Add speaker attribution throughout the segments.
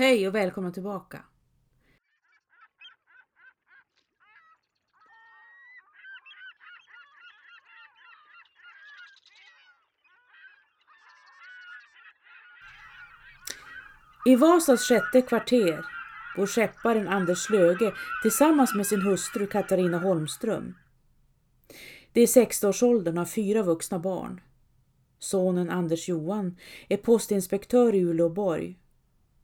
Speaker 1: Hej och välkomna tillbaka! I Vasas sjätte kvarter bor skepparen Anders Slöge tillsammans med sin hustru Katarina Holmström. De är 60-årsåldern och har fyra vuxna barn. Sonen Anders Johan är postinspektör i Uleåborg.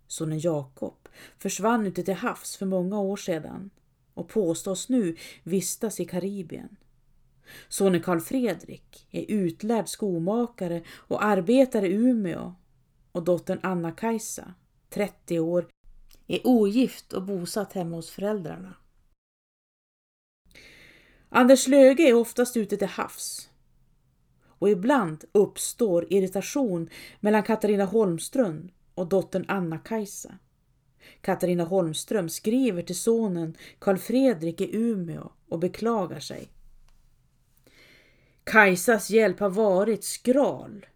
Speaker 1: Sonen Jakob försvann ute till havs för många år sedan och påstås nu vistas i Karibien. Sonen Karl Fredrik är utlärd skomakare och arbetar i Umeå och dottern Anna-Kajsa, 30 år, är ogift och bosatt hemma hos föräldrarna. Anders Löge är oftast ute till havs och ibland uppstår irritation mellan Katarina Holmström och dottern Anna-Kajsa. Katarina Holmström skriver till sonen Karl Fredrik i Umeå och beklagar sig. Kajsas hjälp har varit skral.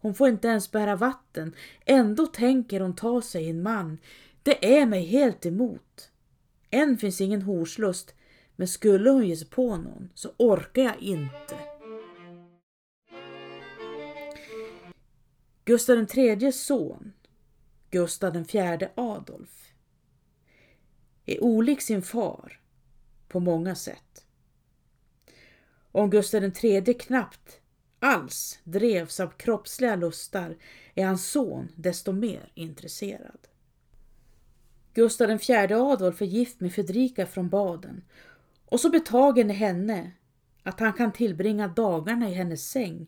Speaker 1: Hon får inte ens bära vatten. Ändå tänker hon ta sig en man. Det är mig helt emot. Än finns ingen horslust, men skulle hon ge sig på någon så orkar jag inte. Gustav IIIs son, Gustav IV Adolf, är olik sin far på många sätt. Om Gustav III knappt alls drevs av kroppsliga lustar är hans son desto mer intresserad. Gustav IV Adolf är gift med Fredrika från Baden och så betagen är henne att han kan tillbringa dagarna i hennes säng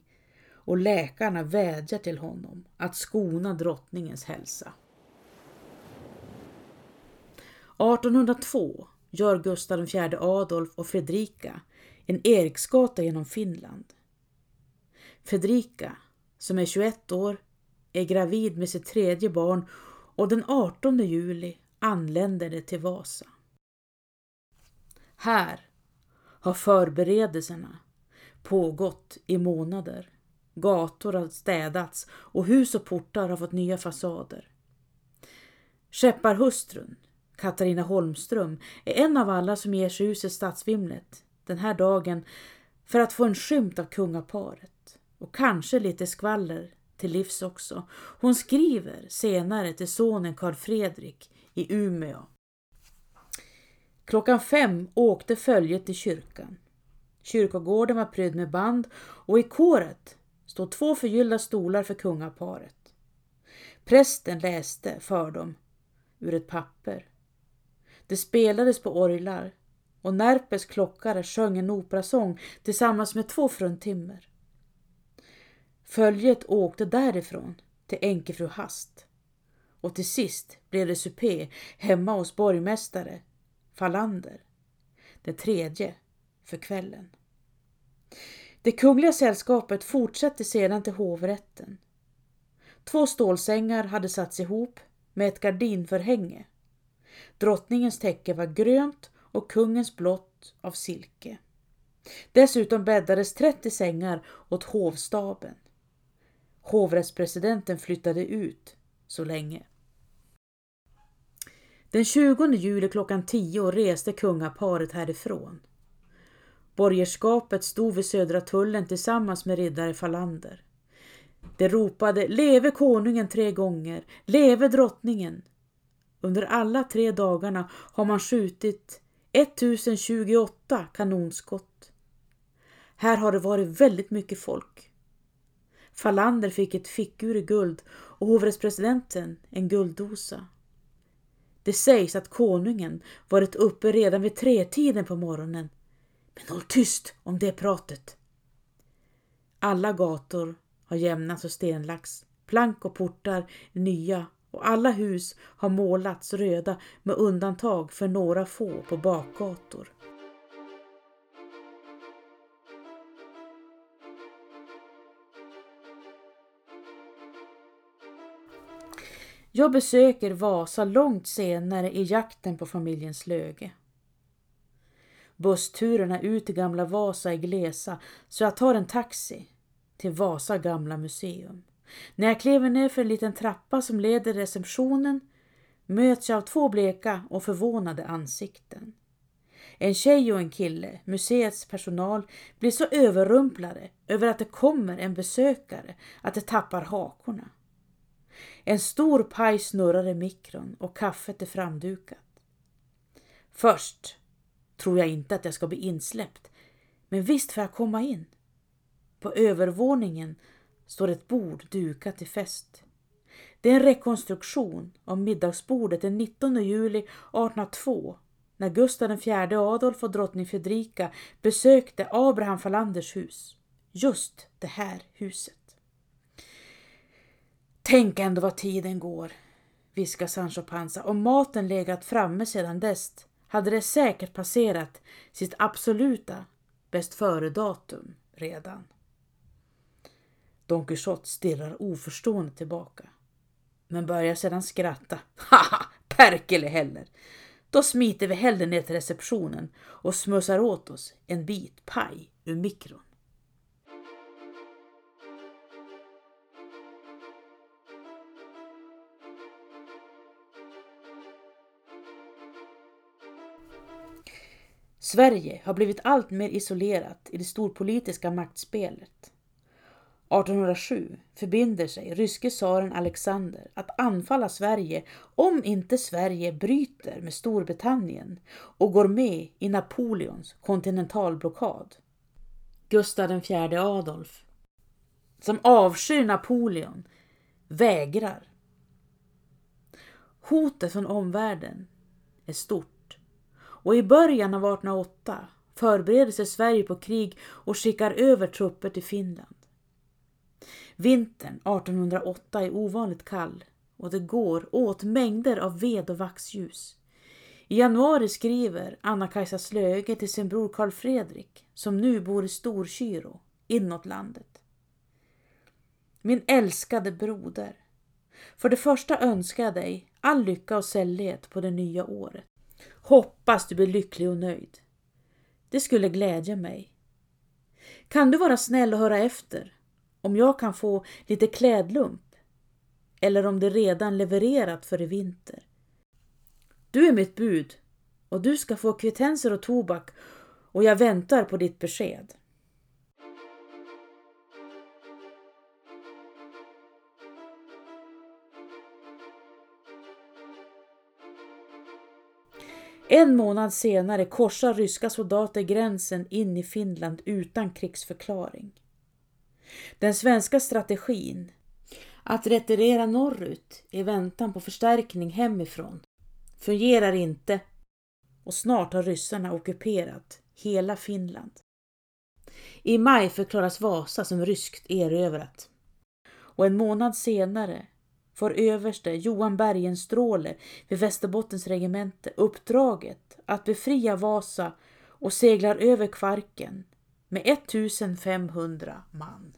Speaker 1: och läkarna vädjar till honom att skona drottningens hälsa. 1802 gör Gustav IV Adolf och Fredrika en Eriksgata genom Finland. Fredrika, som är 21 år, är gravid med sitt tredje barn och den 18 juli anländer det till Vasa. Här har förberedelserna pågått i månader. Gator har städats och hus och portar har fått nya fasader. Skepparhustrun, Katarina Holmström, är en av alla som ger sig ut i stadsvimlet den här dagen för att få en skymt av kungaparet och kanske lite skvaller till livs också. Hon skriver senare till sonen Karl Fredrik i Umeå. Klockan fem åkte följet till kyrkan. Kyrkogården var prydd med band och i kåret stod två förgyllda stolar för kungaparet. Prästen läste för dem ur ett papper. Det spelades på orglar och Närpes klockare sjöng en operasång tillsammans med två fruntimmer. Följet åkte därifrån till Änkefru Hast och till sist blev det supé hemma hos borgmästare Fallander. Den tredje för kvällen. Det kungliga sällskapet fortsatte sedan till hovrätten. Två stålsängar hade satts ihop med ett gardinförhänge. Drottningens täcke var grönt och kungens blått av silke. Dessutom bäddades 30 sängar åt hovstaben. Hovrättspresidenten flyttade ut så länge. Den 20 juli klockan 10 reste kungaparet härifrån. Borgerskapet stod vid Södra tullen tillsammans med riddare Falander. De ropade leve konungen tre gånger, leve drottningen. Under alla tre dagarna har man skjutit 1028 kanonskott. Här har det varit väldigt mycket folk. Falander fick ett fickur i guld och hovrättspresidenten en gulddosa. Det sägs att konungen varit uppe redan vid tretiden på morgonen. Men håll tyst om det pratet. Alla gator har jämnats och stenlagts. Plank och portar är nya och alla hus har målats röda med undantag för några få på bakgator. Jag besöker Vasa långt senare i jakten på familjen Slöge. Bussturerna ut till Gamla Vasa är glesa så jag tar en taxi till Vasa gamla museum. När jag kliver ner för en liten trappa som leder receptionen möts jag av två bleka och förvånade ansikten. En tjej och en kille, museets personal, blir så överrumplade över att det kommer en besökare att de tappar hakorna. En stor paj snurrar i mikron och kaffet är framdukat. Först tror jag inte att jag ska bli insläppt, men visst får jag komma in. På övervåningen står ett bord dukat till fest. Det är en rekonstruktion av middagsbordet den 19 juli 1802 när Gustav IV Adolf och drottning Fredrika besökte Abraham Falanders hus. Just det här huset. Tänk ändå vad tiden går, viskar Sancho Panza. Om maten legat framme sedan dess hade det säkert passerat sitt absoluta bäst före-datum redan. Don Quixote stirrar oförstående tillbaka, men börjar sedan skratta. Haha, perkele heller! Då smiter vi hellre ner till receptionen och smussar åt oss en bit paj ur mikron. Sverige har blivit allt mer isolerat i det storpolitiska maktspelet. 1807 förbinder sig ryske tsaren Alexander att anfalla Sverige om inte Sverige bryter med Storbritannien och går med i Napoleons kontinentalblockad. Gustav IV Adolf, som avskyr Napoleon, vägrar. Hotet från omvärlden är stort och i början av 1808 förbereder sig Sverige på krig och skickar över trupper till Finland. Vintern 1808 är ovanligt kall och det går åt mängder av ved och vaxljus. I januari skriver Anna-Kajsa Slöge till sin bror Karl Fredrik, som nu bor i Storkyro, inåt landet. Min älskade broder. För det första önskar jag dig all lycka och sällhet på det nya året. Hoppas du blir lycklig och nöjd. Det skulle glädja mig. Kan du vara snäll och höra efter om jag kan få lite klädlump eller om det redan levererat för i vinter. Du är mitt bud och du ska få kvittenser och tobak och jag väntar på ditt besked. En månad senare korsar ryska soldater gränsen in i Finland utan krigsförklaring. Den svenska strategin att retirera norrut i väntan på förstärkning hemifrån fungerar inte och snart har ryssarna ockuperat hela Finland. I maj förklaras Vasa som ryskt erövrat och en månad senare får överste Johan Bergenstråle vid Västerbottens regemente uppdraget att befria Vasa och seglar över Kvarken med 1500 man.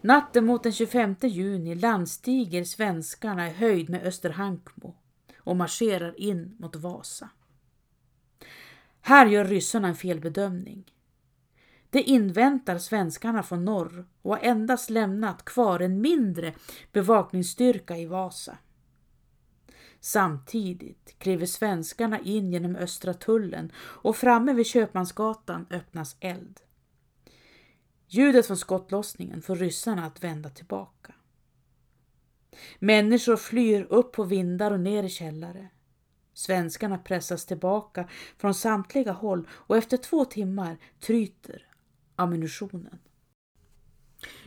Speaker 1: Natten mot den 25 juni landstiger svenskarna i höjd med Österhankmo och marscherar in mot Vasa. Här gör ryssarna en felbedömning. De inväntar svenskarna från norr och har endast lämnat kvar en mindre bevakningsstyrka i Vasa. Samtidigt kliver svenskarna in genom Östra tullen och framme vid Köpmansgatan öppnas eld. Ljudet från skottlossningen får ryssarna att vända tillbaka. Människor flyr upp på vindar och ner i källare. Svenskarna pressas tillbaka från samtliga håll och efter två timmar tryter ammunitionen.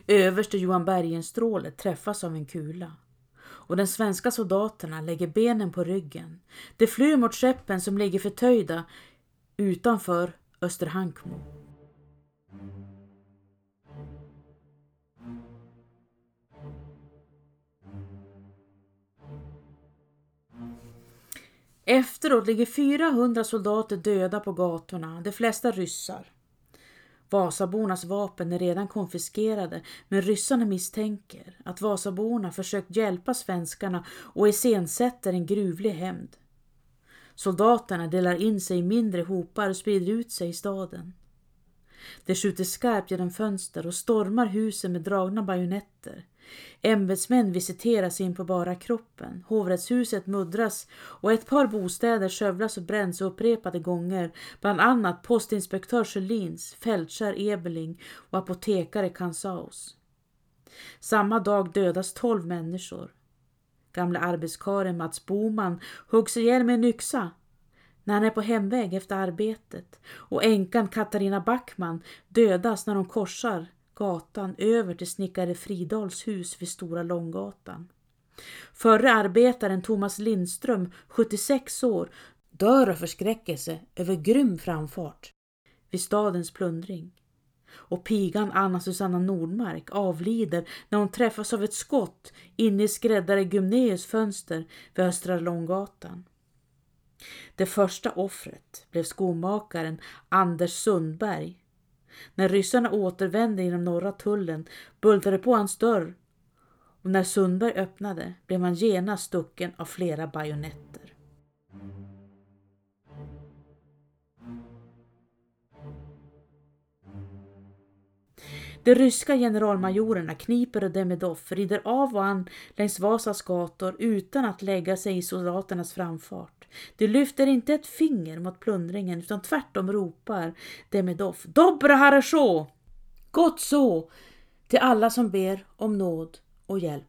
Speaker 1: Överste Johan Bergenstråle träffas av en kula och de svenska soldaterna lägger benen på ryggen. De flyr mot skeppen som ligger förtöjda utanför Österhankmo. Efteråt ligger 400 soldater döda på gatorna, de flesta ryssar. Vasabornas vapen är redan konfiskerade men ryssarna misstänker att Vasaborna försökt hjälpa svenskarna och iscensätter en gruvlig hämnd. Soldaterna delar in sig i mindre hopar och sprider ut sig i staden. De skjuter skarpt genom fönster och stormar husen med dragna bajonetter. Ämbetsmän visiteras in på bara kroppen. Hovrättshuset muddras och ett par bostäder skövlas och bränns upprepade gånger. Bland annat postinspektör Sjölins, fältskär Ebeling och apotekare Kansaus. Samma dag dödas tolv människor. Gamla arbetskaren Mats Boman huggs ihjäl med en yxa när han är på hemväg efter arbetet och änkan Katarina Backman dödas när hon korsar gatan över till snickare Fridals hus vid Stora Långgatan. Förre arbetaren Thomas Lindström, 76 år, dör av förskräckelse över grym framfart vid stadens plundring. Och pigan Anna Susanna Nordmark avlider när hon träffas av ett skott inne i skräddare Gumneus fönster vid Östra Långgatan. Det första offret blev skomakaren Anders Sundberg. När ryssarna återvände genom norra tullen bultade på hans dörr och när Sundberg öppnade blev han genast stucken av flera bajonetter. De ryska generalmajorerna Kniper och Demidov rider av och an längs Vasas gator utan att lägga sig i soldaternas framfart. De lyfter inte ett finger mot plundringen utan tvärtom ropar Demidov Dobra harasho! Gott så! till alla som ber om nåd och hjälp.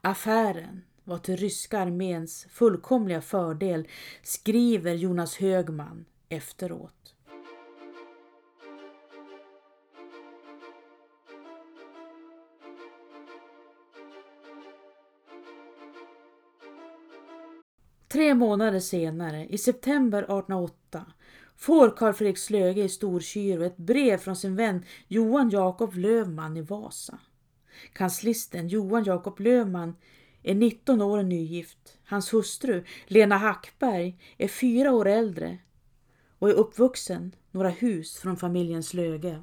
Speaker 1: Affären var till ryska arméns fullkomliga fördel, skriver Jonas Högman efteråt. Tre månader senare, i september 1808, får Carl Fredrik Slöge i Storkyrå ett brev från sin vän Johan Jakob Lövman i Vasa. Kanslisten Johan Jakob Lövman är 19 år och nygift. Hans hustru Lena Hackberg är fyra år äldre och är uppvuxen några hus från familjen Slöge.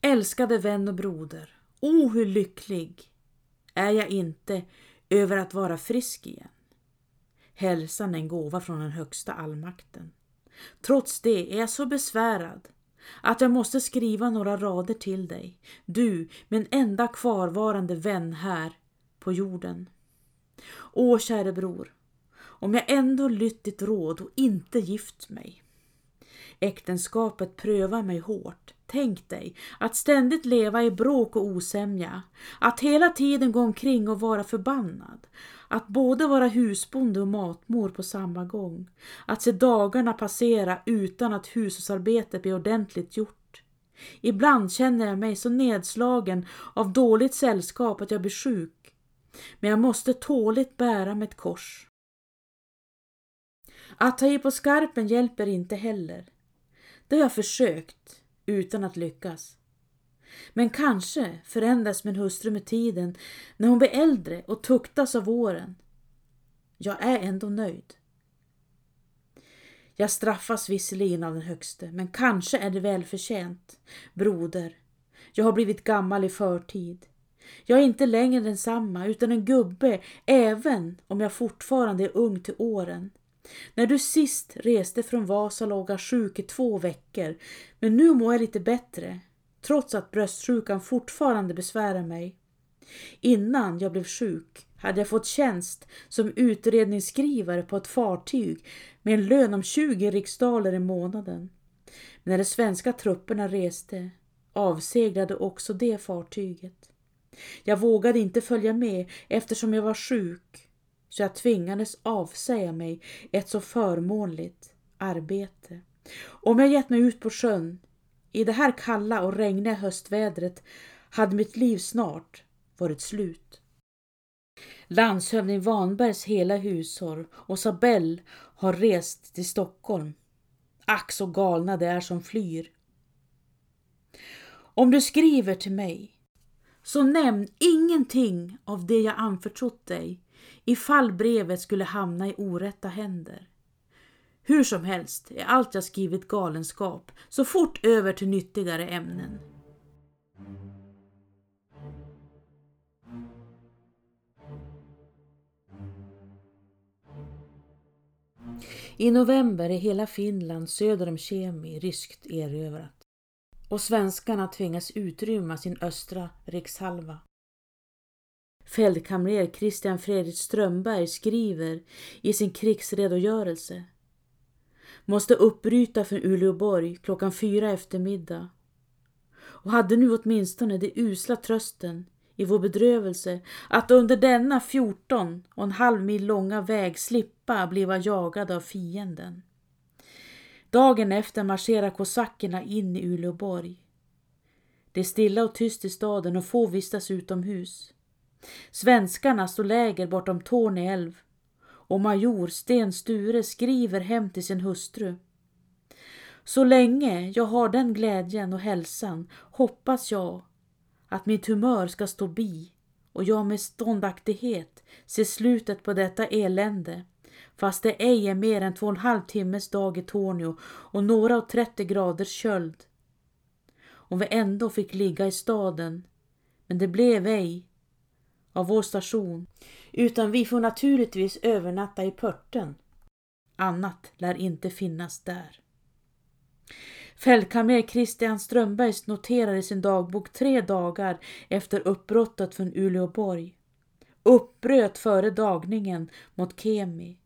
Speaker 1: Älskade vän och broder. O, oh, hur lycklig är jag inte över att vara frisk igen. Hälsan är en gåva från den högsta allmakten. Trots det är jag så besvärad att jag måste skriva några rader till dig, du min enda kvarvarande vän här på jorden. Åh, käre bror, om jag ändå lytt ditt råd och inte gift mig. Äktenskapet prövar mig hårt. Tänk dig att ständigt leva i bråk och osämja, att hela tiden gå omkring och vara förbannad, att både vara husbonde och matmor på samma gång, att se dagarna passera utan att hushållsarbetet blir ordentligt gjort. Ibland känner jag mig så nedslagen av dåligt sällskap att jag blir sjuk, men jag måste tåligt bära mitt kors. Att ta i på skarpen hjälper inte heller. Det har jag försökt, utan att lyckas. Men kanske förändras min hustru med tiden när hon blir äldre och tuktas av åren. Jag är ändå nöjd. Jag straffas visserligen av den högste, men kanske är det välförtjänt. Broder, jag har blivit gammal i förtid. Jag är inte längre densamma utan en gubbe, även om jag fortfarande är ung till åren. När du sist reste från Vasa låg jag sjuk i två veckor, men nu mår jag lite bättre, trots att bröstsjukan fortfarande besvärar mig. Innan jag blev sjuk hade jag fått tjänst som utredningsskrivare på ett fartyg med en lön om 20 riksdaler i månaden. Men när de svenska trupperna reste avseglade också det fartyget. Jag vågade inte följa med eftersom jag var sjuk så jag tvingades avsäga mig ett så förmånligt arbete. Om jag gett mig ut på sjön i det här kalla och regniga höstvädret hade mitt liv snart varit slut. Landshövding Vanbergs hela hushåll och Sabell har rest till Stockholm. Ack så galna det är som flyr. Om du skriver till mig, så nämn ingenting av det jag anförtrott dig ifall brevet skulle hamna i orätta händer. Hur som helst är allt jag skrivit galenskap, så fort över till nyttigare ämnen. I november är hela Finland söder om Kemi ryskt erövrat och svenskarna tvingas utrymma sin östra rikshalva. Fältkamrer Christian Fredrik Strömberg skriver i sin krigsredogörelse måste uppbryta från Uleåborg klockan fyra eftermiddag och hade nu åtminstone det usla trösten i vår bedrövelse att under denna 14 och en halv mil långa väg slippa bliva jagade av fienden. Dagen efter marscherar kosackerna in i Uleåborg. Det är stilla och tyst i staden och få vistas utomhus. Svenskarna står läger bortom Torne älv och major Sten Sture skriver hem till sin hustru. Så länge jag har den glädjen och hälsan hoppas jag att mitt humör ska stå bi och jag med ståndaktighet ser slutet på detta elände fast det ej är mer än två och en halv timmes dag i Tornio och några och trettio graders köld. Om vi ändå fick ligga i staden, men det blev ej av vår station, utan vi får naturligtvis övernatta i Pörten. Annat lär inte finnas där. Fältkamrer Christian Strömbergs noterar i sin dagbok tre dagar efter uppbrottet från Uleåborg. Uppbröt före dagningen mot Kemi.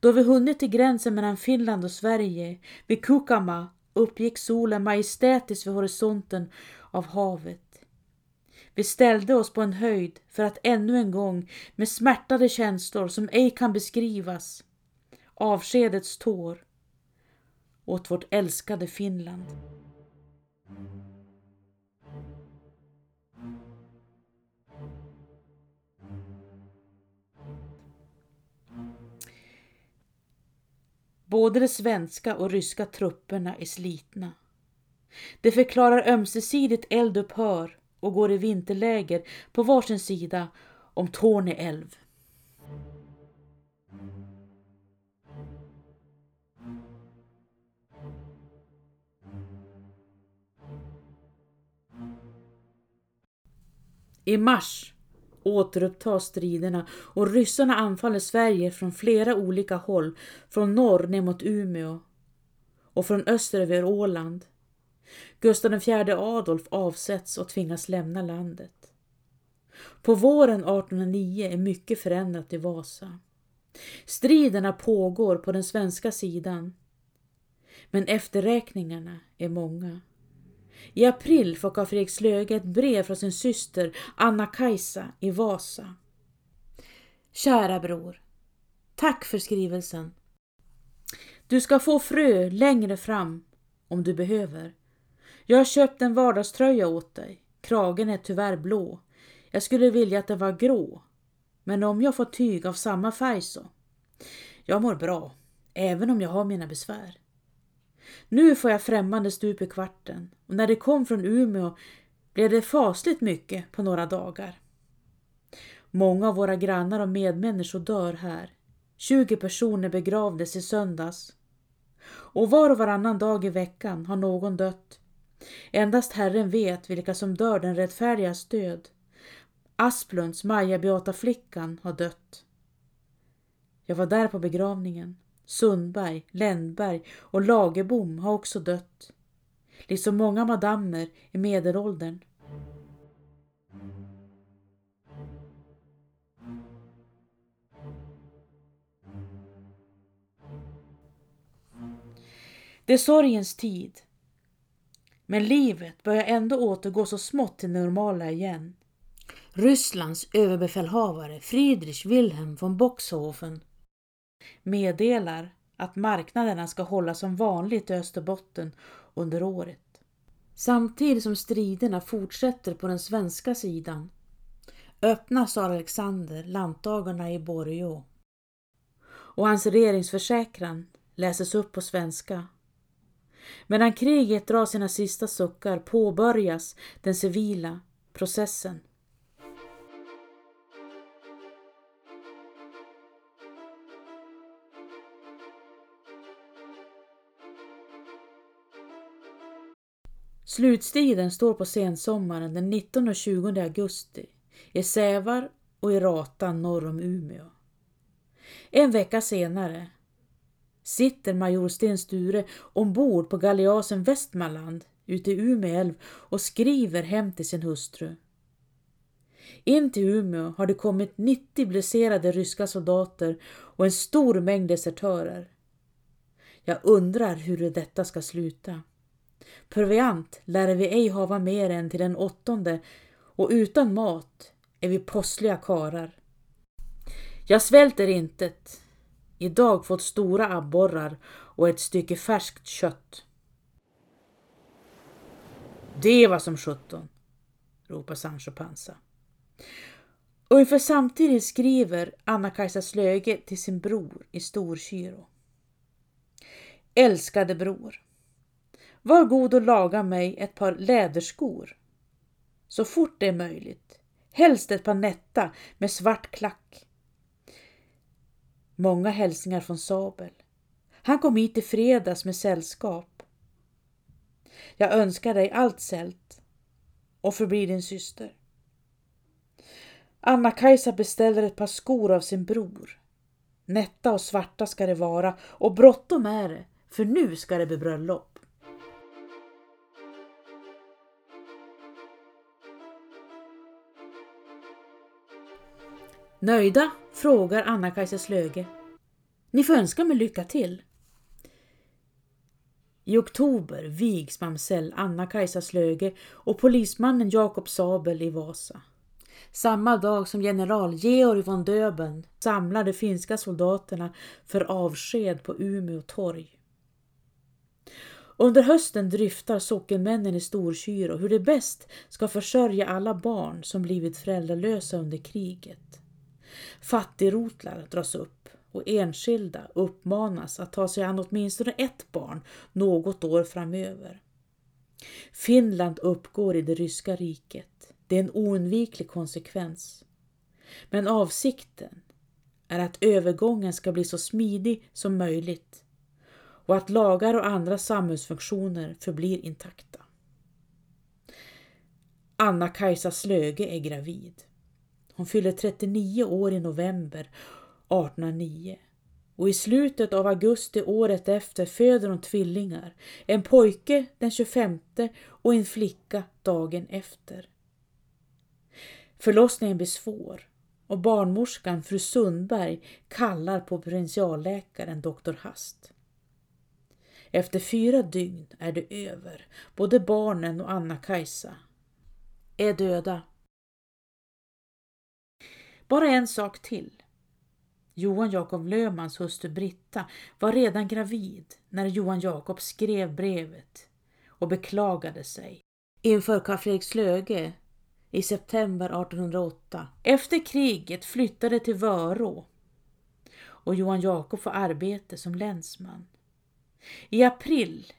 Speaker 1: Då vi hunnit till gränsen mellan Finland och Sverige, vid Kukama, uppgick solen majestätiskt vid horisonten av havet. Vi ställde oss på en höjd för att ännu en gång med smärtade känslor som ej kan beskrivas, avskedets tår, åt vårt älskade Finland. Både de svenska och ryska trupperna är slitna. De förklarar ömsesidigt eldupphör och går i vinterläger på varsin sida om Torne älv. I mars återupptas striderna och ryssarna anfaller Sverige från flera olika håll, från norr ner mot Umeå och från öster över Åland. Gustav IV Adolf avsätts och tvingas lämna landet. På våren 1809 är mycket förändrat i Vasa. Striderna pågår på den svenska sidan, men efterräkningarna är många. I april får Karl Fredrik Slöge ett brev från sin syster Anna-Kajsa i Vasa. Kära bror. Tack för skrivelsen. Du ska få frö längre fram om du behöver. Jag har köpt en vardagströja åt dig. Kragen är tyvärr blå. Jag skulle vilja att den var grå. Men om jag får tyg av samma färg så. Jag mår bra, även om jag har mina besvär. Nu får jag främmande stup i kvarten och när det kom från Umeå blev det fasligt mycket på några dagar. Många av våra grannar och medmänniskor dör här. 20 personer begravdes i söndags. Och var och varannan dag i veckan har någon dött. Endast Herren vet vilka som dör den rättfärdigas död. Asplunds Maja Beata flickan har dött. Jag var där på begravningen. Sundberg, Ländberg och Lagerbom har också dött. Liksom många madammer i medelåldern. Det är sorgens tid. Men livet börjar ändå återgå så smått till normala igen. Rysslands överbefälhavare Friedrich Wilhelm von Boxhofen meddelar att marknaderna ska hållas som vanligt i Österbotten under året. Samtidigt som striderna fortsätter på den svenska sidan öppnas Alexander lantdagarna i Borgå och hans regeringsförsäkran läses upp på svenska. Medan kriget drar sina sista suckar påbörjas den civila processen. Slutstriden står på sensommaren den 19 och 20 augusti i Sävar och i Ratan norr om Umeå. En vecka senare sitter major Sten Sture ombord på galeasen Västmanland ute i Umeälv och skriver hem till sin hustru. In till Umeå har det kommit 90 blesserade ryska soldater och en stor mängd desertörer. Jag undrar hur detta ska sluta. Proviant lär vi ej hava mer än till den åttonde och utan mat är vi postliga karar. Jag svälter intet. Idag fått stora abborrar och ett stycke färskt kött. Det var som sjutton, ropar Sancho Panza. Ungefär samtidigt skriver Anna-Kajsa Slöge till sin bror i Storkyrå. Älskade bror. Var god och laga mig ett par läderskor. Så fort det är möjligt. Helst ett par nätta med svart klack. Många hälsningar från Sabel. Han kom hit i fredags med sällskap. Jag önskar dig allt sält och förblir din syster. Anna-Kajsa beställer ett par skor av sin bror. Nätta och svarta ska det vara och bråttom är det, för nu ska det bli bröllop. Nöjda? frågar Anna-Kajsa Slöge. Ni får önska mig lycka till. I oktober vigs mamsell Anna-Kajsa Slöge och polismannen Jakob Sabel i Vasa. Samma dag som general Georg von Döben samlar de finska soldaterna för avsked på Umeå torg. Under hösten dryftar sockenmännen i Storkyrå hur de bäst ska försörja alla barn som blivit föräldralösa under kriget. Fattigrotlar dras upp och enskilda uppmanas att ta sig an åtminstone ett barn något år framöver. Finland uppgår i det ryska riket. Det är en oundviklig konsekvens. Men avsikten är att övergången ska bli så smidig som möjligt och att lagar och andra samhällsfunktioner förblir intakta. Anna-Kajsa Slöge är gravid. Hon fyller 39 år i november 1809 och i slutet av augusti året efter föder hon tvillingar, en pojke den 25 och en flicka dagen efter. Förlossningen blir svår och barnmorskan fru Sundberg kallar på provinsialläkaren doktor Hast. Efter fyra dygn är det över. Både barnen och Anna-Kajsa är döda. Bara en sak till. Johan Jakob Lömans hustru Britta var redan gravid när Johan Jakob skrev brevet och beklagade sig inför Karl Fredrik Slöge i september 1808. Efter kriget flyttade till Vörå och Johan Jakob får arbete som länsman. I april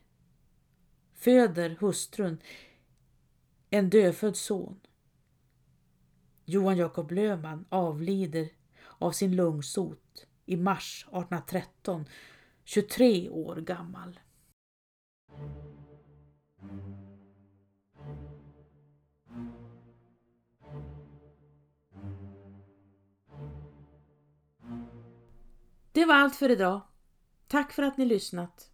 Speaker 1: föder hustrun en dödfödd son. Johan Jakob Löman avlider av sin lungsot i mars 1813, 23 år gammal. Det var allt för idag. Tack för att ni lyssnat.